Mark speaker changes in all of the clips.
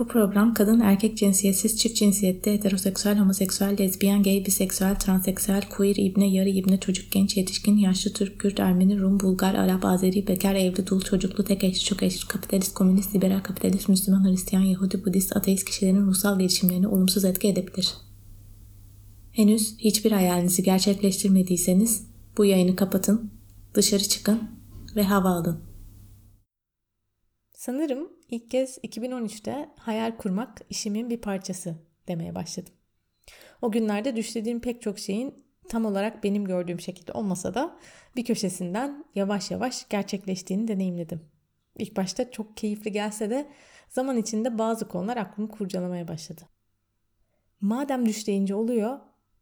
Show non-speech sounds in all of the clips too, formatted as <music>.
Speaker 1: Bu program kadın, erkek cinsiyetsiz, çift cinsiyette, heteroseksüel, homoseksüel, lezbiyen, gay, biseksüel, transseksüel, queer, ibne, yarı ibne, çocuk, genç, yetişkin, yaşlı, Türk, Kürt, Ermeni, Rum, Bulgar, Arap, Azeri, bekar, evli, dul, çocuklu, tek eşli, çok eşli, kapitalist, komünist, liberal, kapitalist, Müslüman, Hristiyan, Yahudi, Budist, ateist kişilerin ruhsal gelişimlerine olumsuz etki edebilir. Henüz hiçbir hayalinizi gerçekleştirmediyseniz bu yayını kapatın, dışarı çıkın ve hava alın. Sanırım ilk kez 2013'te hayal kurmak işimin bir parçası demeye başladım. O günlerde düşlediğim pek çok şeyin tam olarak benim gördüğüm şekilde olmasa da bir köşesinden yavaş yavaş gerçekleştiğini deneyimledim. İlk başta çok keyifli gelse de zaman içinde bazı konular aklımı kurcalamaya başladı. Madem düşleyince oluyor,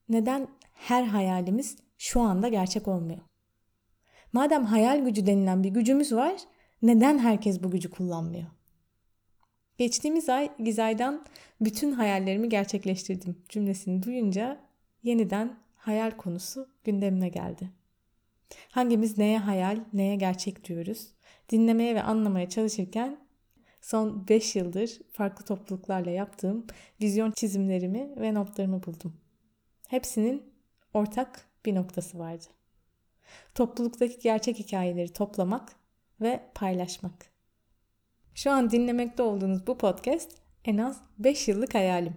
Speaker 1: neden her hayalimiz şu anda gerçek olmuyor? Madem hayal gücü denilen bir gücümüz var, neden herkes bu gücü kullanmıyor? Geçtiğimiz ay Gizay'dan bütün hayallerimi gerçekleştirdim cümlesini duyunca yeniden hayal konusu gündemine geldi. Hangimiz neye hayal, neye gerçek diyoruz? Dinlemeye ve anlamaya çalışırken son 5 yıldır farklı topluluklarla yaptığım vizyon çizimlerimi ve notlarımı buldum. Hepsinin ortak bir noktası vardı. Topluluktaki gerçek hikayeleri toplamak ve paylaşmak. Şu an dinlemekte olduğunuz bu podcast en az 5 yıllık hayalim.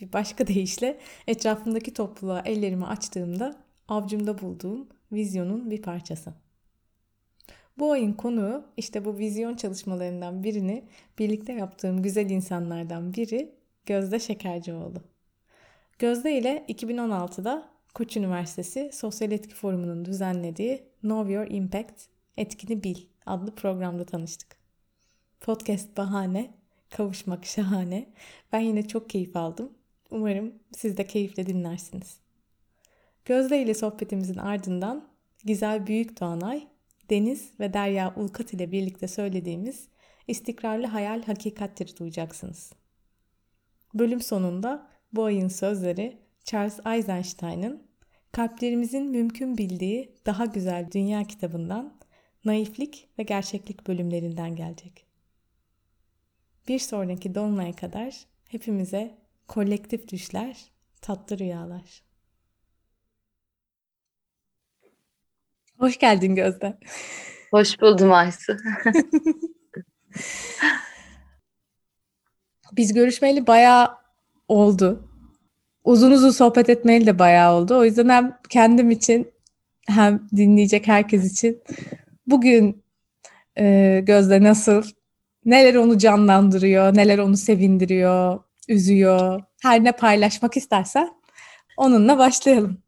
Speaker 1: Bir başka <laughs> deyişle etrafımdaki topluluğa ellerimi açtığımda avcumda bulduğum vizyonun bir parçası. Bu ayın konuğu işte bu vizyon çalışmalarından birini birlikte yaptığım güzel insanlardan biri Gözde Şekercioğlu. Gözde ile 2016'da Koç Üniversitesi Sosyal Etki Forumu'nun düzenlediği Know Your Impact, Etkini Bil adlı programda tanıştık. Podcast bahane, kavuşmak şahane. Ben yine çok keyif aldım. Umarım siz de keyifle dinlersiniz. Gözde ile sohbetimizin ardından Gizel Büyük Doğanay, Deniz ve Derya Ulkat ile birlikte söylediğimiz istikrarlı hayal hakikatleri duyacaksınız. Bölüm sonunda bu ayın sözleri Charles Eisenstein'ın Kalplerimizin Mümkün Bildiği Daha Güzel Dünya kitabından naiflik ve gerçeklik bölümlerinden gelecek. Bir sonraki dolunaya kadar hepimize kolektif düşler, tatlı rüyalar. Hoş geldin Gözde.
Speaker 2: Hoş buldum Aysu. <laughs>
Speaker 1: Biz görüşmeli bayağı oldu. Uzun uzun sohbet etmeli de bayağı oldu. O yüzden hem kendim için hem dinleyecek herkes için bugün e, Gözde nasıl, neler onu canlandırıyor, neler onu sevindiriyor, üzüyor, her ne paylaşmak istersen onunla başlayalım.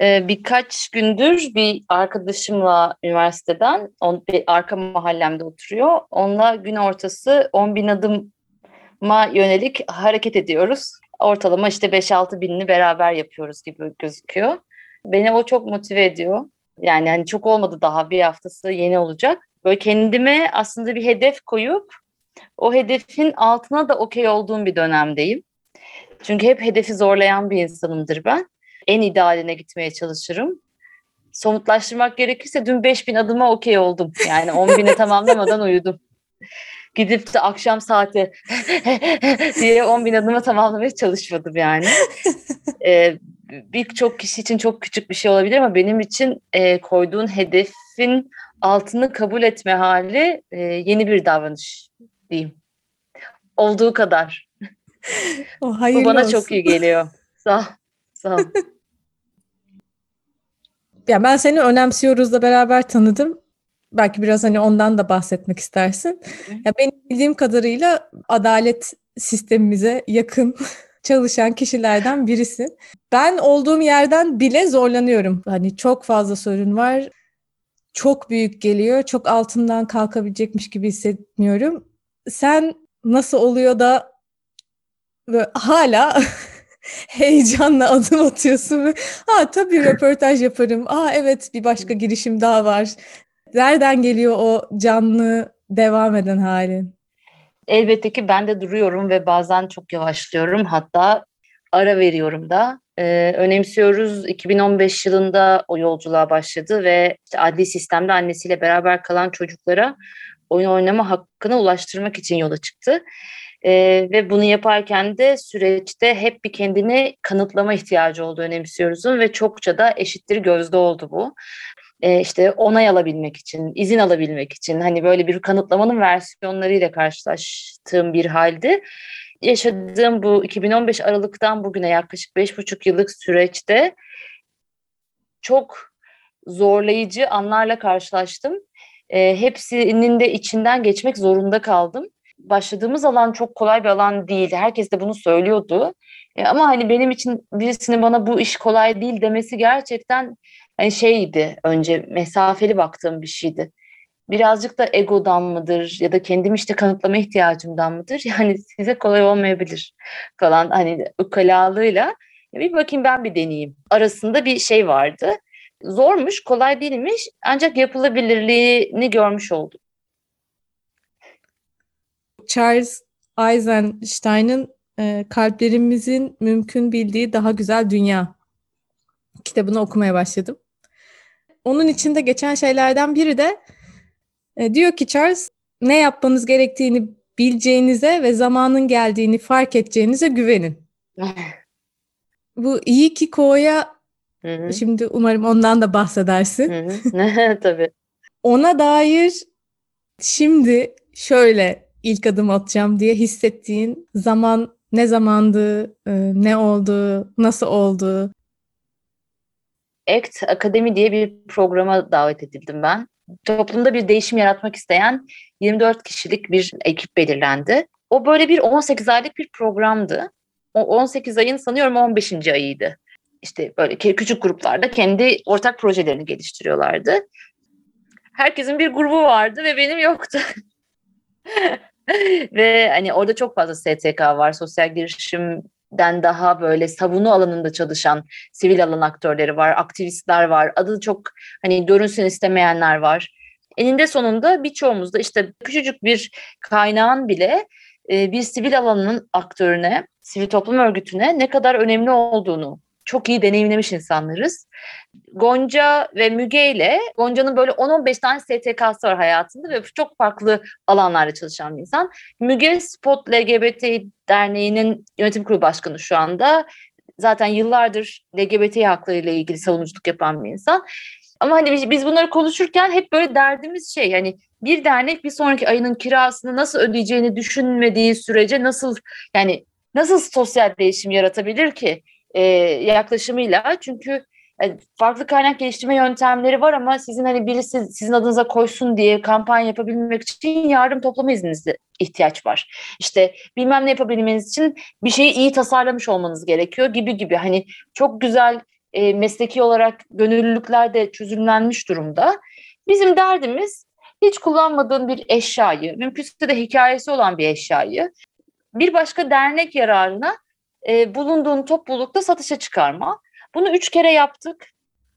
Speaker 2: Ee, birkaç gündür bir arkadaşımla üniversiteden, on, bir arka mahallemde oturuyor. Onunla gün ortası 10 bin adıma yönelik hareket ediyoruz. Ortalama işte 5-6 binini beraber yapıyoruz gibi gözüküyor. Beni o çok motive ediyor. Yani hani çok olmadı daha bir haftası yeni olacak. Böyle kendime aslında bir hedef koyup o hedefin altına da okey olduğum bir dönemdeyim. Çünkü hep hedefi zorlayan bir insanımdır ben. En idealine gitmeye çalışırım. Somutlaştırmak gerekirse dün 5000 adıma okey oldum. Yani 10 bini <laughs> tamamlamadan uyudum. Gidip de akşam saati <laughs> diye 10 bin adıma tamamlamaya çalışmadım yani. ee, <laughs> birçok kişi için çok küçük bir şey olabilir ama benim için e, koyduğun hedefin altını kabul etme hali e, yeni bir davranış diyeyim. Olduğu kadar. <laughs>
Speaker 1: O
Speaker 2: Bu bana olsun. çok iyi geliyor. <laughs> Sağ, sağ ol.
Speaker 1: ya ben seni önemsiyoruzla beraber tanıdım. Belki biraz hani ondan da bahsetmek istersin. Ya benim bildiğim kadarıyla adalet sistemimize yakın <laughs> çalışan kişilerden birisi. Ben olduğum yerden bile zorlanıyorum. Hani çok fazla sorun var. Çok büyük geliyor. Çok altından kalkabilecekmiş gibi hissetmiyorum. Sen nasıl oluyor da böyle hala <laughs> heyecanla adım atıyorsun ve ha tabii <laughs> röportaj yaparım. Aa evet bir başka girişim daha var. Nereden geliyor o canlı devam eden halin?
Speaker 2: Elbette ki ben de duruyorum ve bazen çok yavaşlıyorum. Hatta ara veriyorum da. Ee, önemsiyoruz 2015 yılında o yolculuğa başladı ve işte adli sistemde annesiyle beraber kalan çocuklara oyun oynama hakkına ulaştırmak için yola çıktı. E, ve bunu yaparken de süreçte hep bir kendini kanıtlama ihtiyacı olduğu önemsiyoruzun ve çokça da eşittir gözde oldu bu. E, işte onay alabilmek için, izin alabilmek için hani böyle bir kanıtlamanın versiyonlarıyla karşılaştığım bir haldi. Yaşadığım bu 2015 Aralık'tan bugüne yaklaşık 5,5 yıllık süreçte çok zorlayıcı anlarla karşılaştım. E, hepsinin de içinden geçmek zorunda kaldım. Başladığımız alan çok kolay bir alan değil. Herkes de bunu söylüyordu. E, ama hani benim için birisinin bana bu iş kolay değil demesi gerçekten hani şeydi önce mesafeli baktığım bir şeydi. Birazcık da egodan mıdır ya da kendimi işte kanıtlama ihtiyacımdan mıdır? <laughs> Yani size kolay olmayabilir falan hani ukalalığıyla bir bakayım ben bir deneyeyim arasında bir şey vardı. Zormuş, kolay değilmiş ancak yapılabilirliğini görmüş oldum.
Speaker 1: Charles Eisenstein'ın e, Kalplerimizin Mümkün Bildiği Daha Güzel Dünya kitabını okumaya başladım. Onun içinde geçen şeylerden biri de e, diyor ki Charles ne yapmanız gerektiğini bileceğinize ve zamanın geldiğini fark edeceğinize güvenin. <laughs> Bu iyi ki Ko'ya şimdi umarım ondan da bahsedersin. <laughs>
Speaker 2: Tabii.
Speaker 1: Ona dair şimdi şöyle ilk adım atacağım diye hissettiğin zaman ne zamandı, e, ne oldu, nasıl oldu?
Speaker 2: ACT Akademi diye bir programa davet edildim ben. Toplumda bir değişim yaratmak isteyen 24 kişilik bir ekip belirlendi. O böyle bir 18 aylık bir programdı. O 18 ayın sanıyorum 15. ayıydı. İşte böyle küçük gruplarda kendi ortak projelerini geliştiriyorlardı. Herkesin bir grubu vardı ve benim yoktu. <laughs> ve hani orada çok fazla STK var, sosyal girişimden daha böyle savunu alanında çalışan sivil alan aktörleri var, aktivistler var. Adı çok hani görünsün istemeyenler var. Eninde sonunda birçoğumuzda işte küçücük bir kaynağın bile bir sivil alanın aktörüne, sivil toplum örgütüne ne kadar önemli olduğunu çok iyi deneyimlemiş insanlarız. Gonca ve Müge ile Gonca'nın böyle 10-15 tane STK'sı var hayatında ve çok farklı alanlarda çalışan bir insan. Müge Spot LGBT Derneği'nin yönetim kurulu başkanı şu anda. Zaten yıllardır LGBT hakları ile ilgili savunuculuk yapan bir insan. Ama hani biz bunları konuşurken hep böyle derdimiz şey hani bir dernek bir sonraki ayının kirasını nasıl ödeyeceğini düşünmediği sürece nasıl yani nasıl sosyal değişim yaratabilir ki? E, yaklaşımıyla. Çünkü yani farklı kaynak geliştirme yöntemleri var ama sizin hani birisi sizin adınıza koysun diye kampanya yapabilmek için yardım toplama izninize ihtiyaç var. İşte bilmem ne yapabilmeniz için bir şeyi iyi tasarlamış olmanız gerekiyor gibi gibi. Hani çok güzel e, mesleki olarak gönüllülükler de çözümlenmiş durumda. Bizim derdimiz hiç kullanmadığın bir eşyayı, mümkünse de hikayesi olan bir eşyayı bir başka dernek yararına e, bulunduğun toplulukta satışa çıkarma. Bunu üç kere yaptık.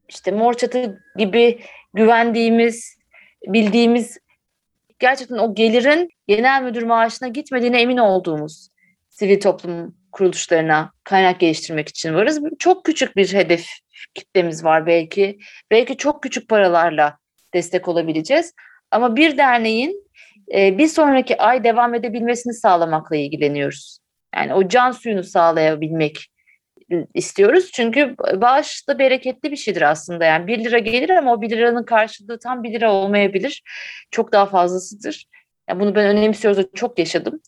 Speaker 2: İşte Mor Çatı gibi güvendiğimiz, bildiğimiz gerçekten o gelirin genel müdür maaşına gitmediğine emin olduğumuz sivil toplum kuruluşlarına kaynak geliştirmek için varız. Çok küçük bir hedef kitlemiz var belki. Belki çok küçük paralarla destek olabileceğiz. Ama bir derneğin bir sonraki ay devam edebilmesini sağlamakla ilgileniyoruz. Yani o can suyunu sağlayabilmek istiyoruz. Çünkü bağış da bereketli bir şeydir aslında. Yani 1 lira gelir ama o 1 liranın karşılığı tam 1 lira olmayabilir. Çok daha fazlasıdır. Yani bunu ben önemsiyoruz. Çok yaşadım.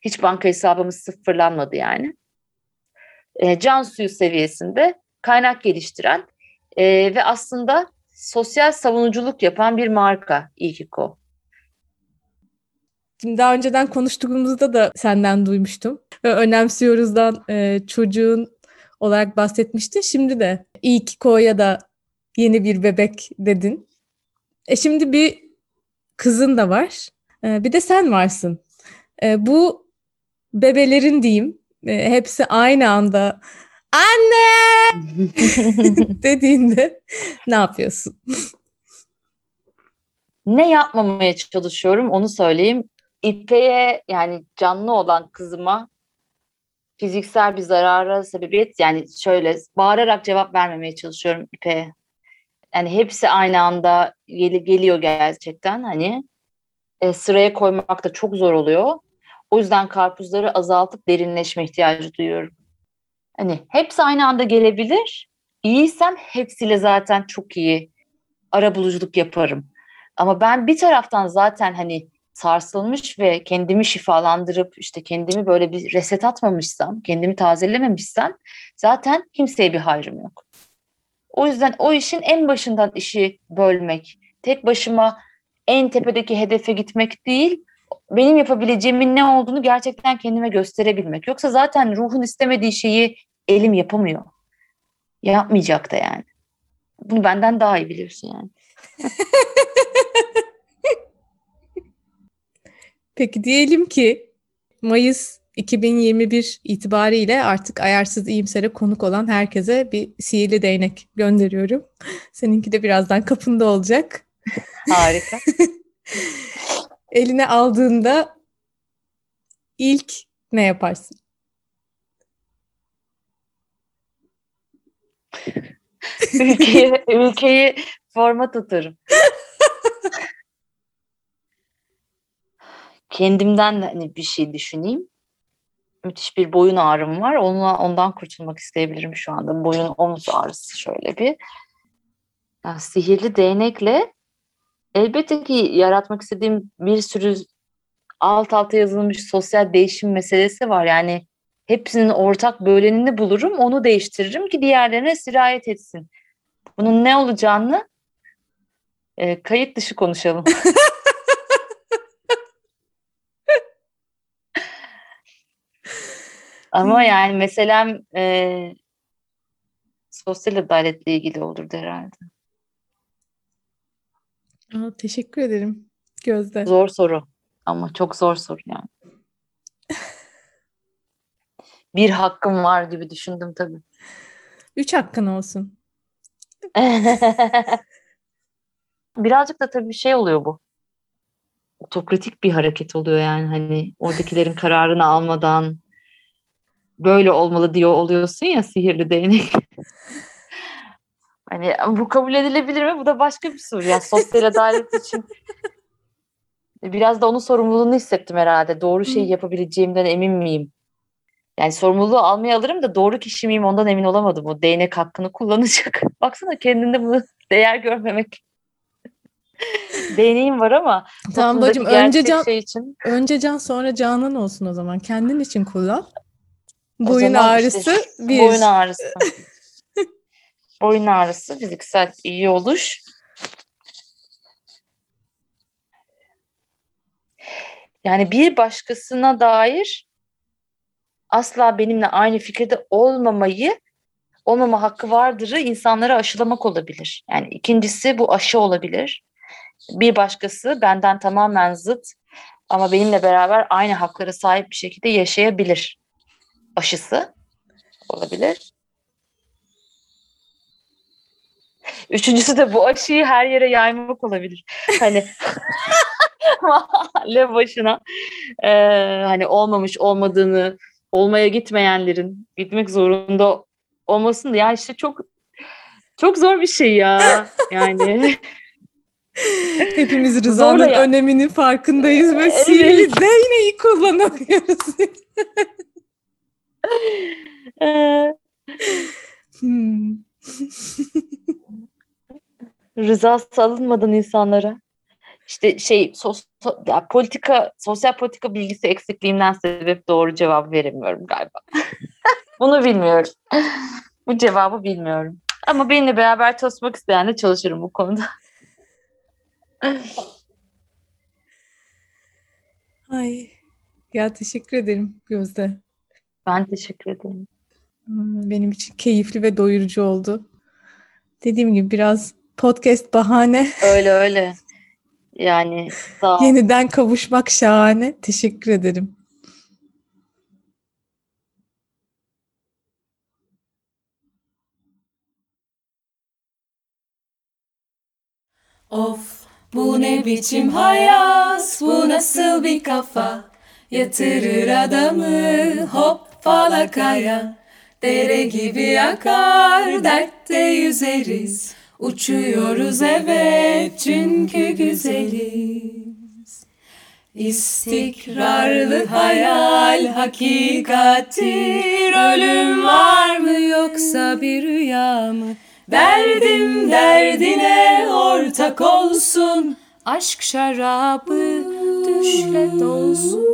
Speaker 2: Hiç banka hesabımız sıfırlanmadı yani. E, can suyu seviyesinde kaynak geliştiren e, ve aslında sosyal savunuculuk yapan bir marka İKİKO.
Speaker 1: Şimdi daha önceden konuştuğumuzda da senden duymuştum. Önemsiyoruzdan e, çocuğun olarak bahsetmiştin. Şimdi de iyi ki Ko'ya da yeni bir bebek dedin. E şimdi bir kızın da var. E, bir de sen varsın. E, bu bebelerin diyeyim e, hepsi aynı anda anne <laughs> dediğinde ne yapıyorsun?
Speaker 2: ne yapmamaya çalışıyorum onu söyleyeyim. İpe'ye yani canlı olan kızıma fiziksel bir zarara sebebiyet yani şöyle bağırarak cevap vermemeye çalışıyorum İpe'ye. Yani hepsi aynı anda gel geliyor gerçekten hani e, sıraya koymak da çok zor oluyor. O yüzden karpuzları azaltıp derinleşme ihtiyacı duyuyorum. Hani hepsi aynı anda gelebilir. İyiysem hepsiyle zaten çok iyi ara buluculuk yaparım. Ama ben bir taraftan zaten hani sarsılmış ve kendimi şifalandırıp işte kendimi böyle bir reset atmamışsam, kendimi tazelememişsem zaten kimseye bir hayrım yok. O yüzden o işin en başından işi bölmek, tek başıma en tepedeki hedefe gitmek değil, benim yapabileceğimin ne olduğunu gerçekten kendime gösterebilmek. Yoksa zaten ruhun istemediği şeyi elim yapamıyor. Yapmayacak da yani. Bunu benden daha iyi biliyorsun yani. <laughs>
Speaker 1: Peki diyelim ki Mayıs 2021 itibariyle artık ayarsız iyimsere konuk olan herkese bir sihirli değnek gönderiyorum. <laughs> Seninki de birazdan kapında olacak.
Speaker 2: Harika. <laughs>
Speaker 1: Eline aldığında ilk ne yaparsın?
Speaker 2: ülkeyi, ülkeyi forma tutarım. <laughs> Kendimden de hani bir şey düşüneyim. Müthiş bir boyun ağrım var. Onunla, ondan kurtulmak isteyebilirim şu anda. Boyun omuz ağrısı şöyle bir. Yani sihirli değnekle elbette ki yaratmak istediğim bir sürü alt alta yazılmış sosyal değişim meselesi var. Yani hepsinin ortak bölenini bulurum, onu değiştiririm ki diğerlerine sirayet etsin. Bunun ne olacağını e, kayıt dışı konuşalım. <laughs> Ama yani mesela e, sosyal adaletle ilgili olurdu herhalde.
Speaker 1: Aa, teşekkür ederim Gözde.
Speaker 2: Zor soru ama çok zor soru yani. <laughs> Bir hakkım var gibi düşündüm tabii.
Speaker 1: Üç hakkın olsun. <laughs>
Speaker 2: Birazcık da tabii şey oluyor bu. Otokratik bir hareket oluyor yani hani oradakilerin kararını almadan böyle olmalı diyor oluyorsun ya sihirli değnek. <laughs> hani bu kabul edilebilir mi? Bu da başka bir soru. Yani sosyal adalet için biraz da onun sorumluluğunu hissettim herhalde. Doğru şeyi yapabileceğimden emin miyim? Yani sorumluluğu almaya alırım da doğru kişi miyim ondan emin olamadım. O değnek hakkını kullanacak. <laughs> Baksana kendinde bunu değer görmemek. <laughs> Değneğim var ama
Speaker 1: tamam bacım önce can, şey için. önce can sonra canan olsun o zaman. Kendin için kullan. Boyun ağrısı işte, bir.
Speaker 2: Boyun ağrısı. <laughs> boyun ağrısı fiziksel iyi oluş. Yani bir başkasına dair asla benimle aynı fikirde olmamayı olmama hakkı vardırı insanlara aşılamak olabilir. Yani ikincisi bu aşı olabilir. Bir başkası benden tamamen zıt ama benimle beraber aynı haklara sahip bir şekilde yaşayabilir. Aşısı olabilir. Üçüncüsü de bu aşıyı her yere yaymak olabilir. Hani <laughs> mahalle başına e, hani olmamış olmadığını olmaya gitmeyenlerin gitmek zorunda olmasın da ya işte çok çok zor bir şey ya yani. <laughs>
Speaker 1: Hepimiz Rıza'nın ya. öneminin farkındayız ve evet. sihirli değneği kullanıyoruz. <laughs>
Speaker 2: hmm. <laughs> Rıza salınmadan insanlara işte şey sos, ya politika sosyal politika bilgisi eksikliğimden sebep doğru cevap veremiyorum galiba. <laughs> Bunu bilmiyorum. bu cevabı bilmiyorum. Ama benimle beraber çalışmak isteyenle çalışırım bu konuda.
Speaker 1: Ay ya teşekkür ederim Gözde.
Speaker 2: Ben teşekkür ederim.
Speaker 1: Hmm, benim için keyifli ve doyurucu oldu. Dediğim gibi biraz podcast bahane. <laughs>
Speaker 2: Öyle öyle. Yani sağ
Speaker 1: ol. Yeniden kavuşmak şahane. Teşekkür ederim.
Speaker 3: Of bu ne biçim hayat, bu nasıl bir kafa Yatırır adamı hop falakaya Dere gibi akar, dertte yüzeriz Uçuyoruz evet çünkü güzeliz. İstikrarlı hayal hakikattir Ölüm var mı yoksa bir rüya mı? Derdim derdine ortak olsun Aşk şarabı düşle dolsun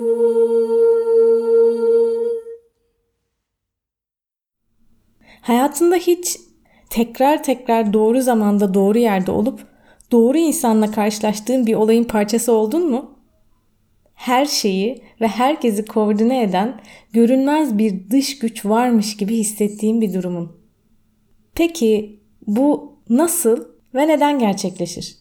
Speaker 1: Hayatında hiç tekrar tekrar doğru zamanda doğru yerde olup doğru insanla karşılaştığın bir olayın parçası oldun mu? Her şeyi ve herkesi koordine eden görünmez bir dış güç varmış gibi hissettiğim bir durumun. Peki bu nasıl ve neden gerçekleşir?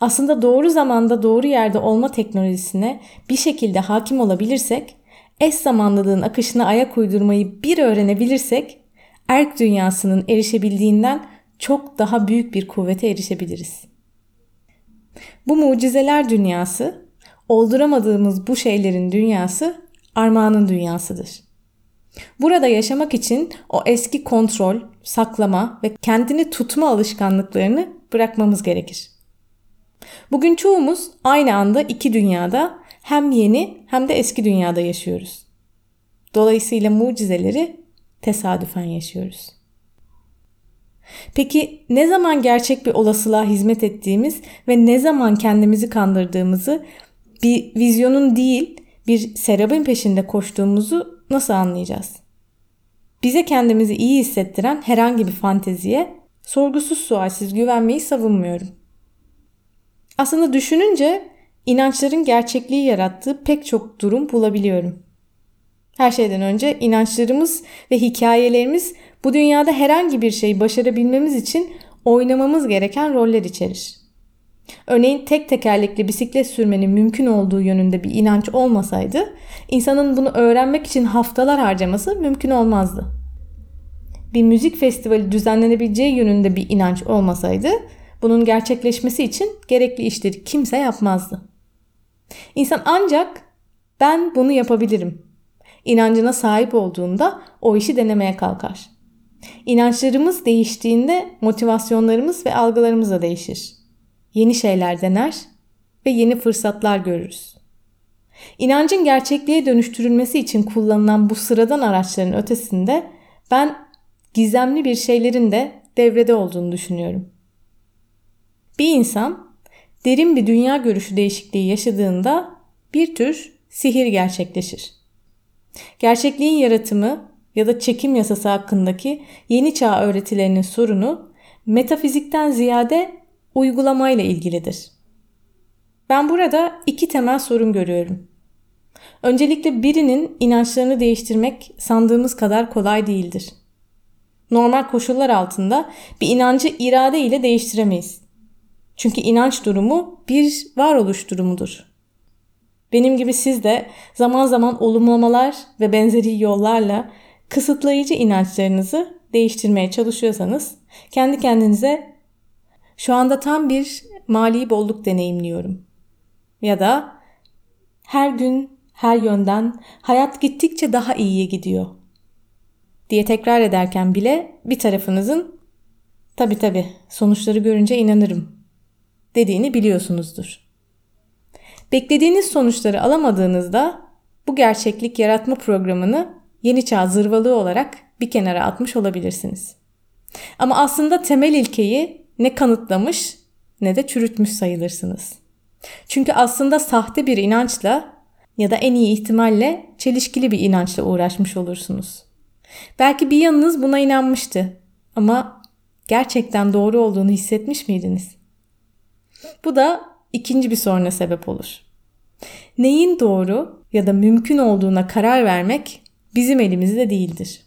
Speaker 1: Aslında doğru zamanda doğru yerde olma teknolojisine bir şekilde hakim olabilirsek, eş zamanlılığın akışına ayak uydurmayı bir öğrenebilirsek, erk dünyasının erişebildiğinden çok daha büyük bir kuvvete erişebiliriz. Bu mucizeler dünyası, olduramadığımız bu şeylerin dünyası armağanın dünyasıdır. Burada yaşamak için o eski kontrol, saklama ve kendini tutma alışkanlıklarını bırakmamız gerekir. Bugün çoğumuz aynı anda iki dünyada hem yeni hem de eski dünyada yaşıyoruz. Dolayısıyla mucizeleri tesadüfen yaşıyoruz. Peki ne zaman gerçek bir olasılığa hizmet ettiğimiz ve ne zaman kendimizi kandırdığımızı bir vizyonun değil bir serabın peşinde koştuğumuzu nasıl anlayacağız? Bize kendimizi iyi hissettiren herhangi bir fanteziye sorgusuz sualsiz güvenmeyi savunmuyorum. Aslında düşününce inançların gerçekliği yarattığı pek çok durum bulabiliyorum. Her şeyden önce inançlarımız ve hikayelerimiz bu dünyada herhangi bir şey başarabilmemiz için oynamamız gereken roller içerir. Örneğin tek tekerlekli bisiklet sürmenin mümkün olduğu yönünde bir inanç olmasaydı, insanın bunu öğrenmek için haftalar harcaması mümkün olmazdı. Bir müzik festivali düzenlenebileceği yönünde bir inanç olmasaydı, bunun gerçekleşmesi için gerekli işleri kimse yapmazdı. İnsan ancak ben bunu yapabilirim inancına sahip olduğunda o işi denemeye kalkar. İnançlarımız değiştiğinde motivasyonlarımız ve algılarımız da değişir. Yeni şeyler dener ve yeni fırsatlar görürüz. İnancın gerçekliğe dönüştürülmesi için kullanılan bu sıradan araçların ötesinde ben gizemli bir şeylerin de devrede olduğunu düşünüyorum. Bir insan derin bir dünya görüşü değişikliği yaşadığında bir tür sihir gerçekleşir. Gerçekliğin yaratımı ya da çekim yasası hakkındaki yeni çağ öğretilerinin sorunu metafizikten ziyade uygulamayla ilgilidir. Ben burada iki temel sorun görüyorum. Öncelikle birinin inançlarını değiştirmek sandığımız kadar kolay değildir. Normal koşullar altında bir inancı irade ile değiştiremeyiz. Çünkü inanç durumu bir varoluş durumudur. Benim gibi siz de zaman zaman olumlamalar ve benzeri yollarla kısıtlayıcı inançlarınızı değiştirmeye çalışıyorsanız kendi kendinize şu anda tam bir mali bolluk deneyimliyorum. Ya da her gün her yönden hayat gittikçe daha iyiye gidiyor diye tekrar ederken bile bir tarafınızın tabi tabi sonuçları görünce inanırım dediğini biliyorsunuzdur. Beklediğiniz sonuçları alamadığınızda bu gerçeklik yaratma programını yeni çağ zırvalığı olarak bir kenara atmış olabilirsiniz. Ama aslında temel ilkeyi ne kanıtlamış ne de çürütmüş sayılırsınız. Çünkü aslında sahte bir inançla ya da en iyi ihtimalle çelişkili bir inançla uğraşmış olursunuz. Belki bir yanınız buna inanmıştı ama gerçekten doğru olduğunu hissetmiş miydiniz? Bu da ikinci bir soruna sebep olur. Neyin doğru ya da mümkün olduğuna karar vermek bizim elimizde değildir.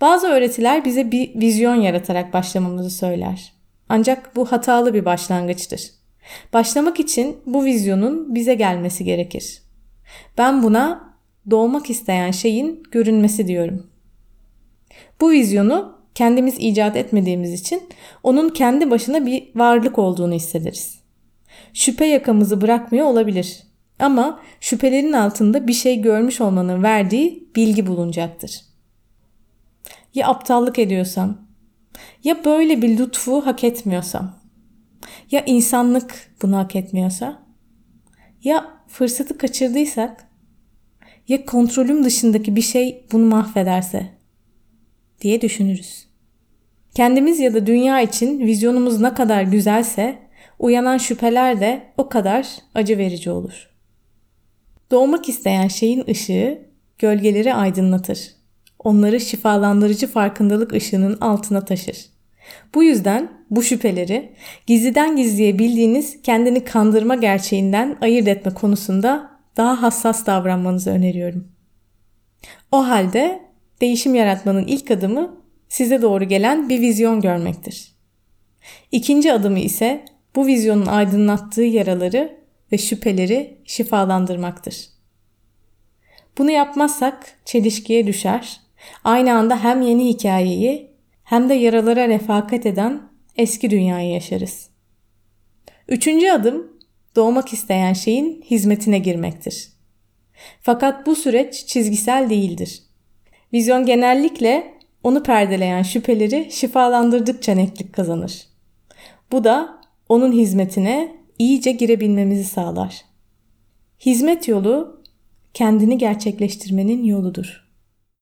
Speaker 1: Bazı öğretiler bize bir vizyon yaratarak başlamamızı söyler. Ancak bu hatalı bir başlangıçtır. Başlamak için bu vizyonun bize gelmesi gerekir. Ben buna doğmak isteyen şeyin görünmesi diyorum. Bu vizyonu kendimiz icat etmediğimiz için onun kendi başına bir varlık olduğunu hissederiz şüphe yakamızı bırakmıyor olabilir. Ama şüphelerin altında bir şey görmüş olmanın verdiği bilgi bulunacaktır. Ya aptallık ediyorsam? Ya böyle bir lütfu hak etmiyorsam? Ya insanlık bunu hak etmiyorsa? Ya fırsatı kaçırdıysak? Ya kontrolüm dışındaki bir şey bunu mahvederse? diye düşünürüz. Kendimiz ya da dünya için vizyonumuz ne kadar güzelse uyanan şüpheler de o kadar acı verici olur. Doğmak isteyen şeyin ışığı gölgeleri aydınlatır. Onları şifalandırıcı farkındalık ışığının altına taşır. Bu yüzden bu şüpheleri gizliden gizliye bildiğiniz kendini kandırma gerçeğinden ayırt etme konusunda daha hassas davranmanızı öneriyorum. O halde değişim yaratmanın ilk adımı size doğru gelen bir vizyon görmektir. İkinci adımı ise bu vizyonun aydınlattığı yaraları ve şüpheleri şifalandırmaktır. Bunu yapmazsak çelişkiye düşer, aynı anda hem yeni hikayeyi hem de yaralara refakat eden eski dünyayı yaşarız. Üçüncü adım doğmak isteyen şeyin hizmetine girmektir. Fakat bu süreç çizgisel değildir. Vizyon genellikle onu perdeleyen şüpheleri şifalandırdıkça netlik kazanır. Bu da onun hizmetine iyice girebilmemizi sağlar. Hizmet yolu kendini gerçekleştirmenin yoludur.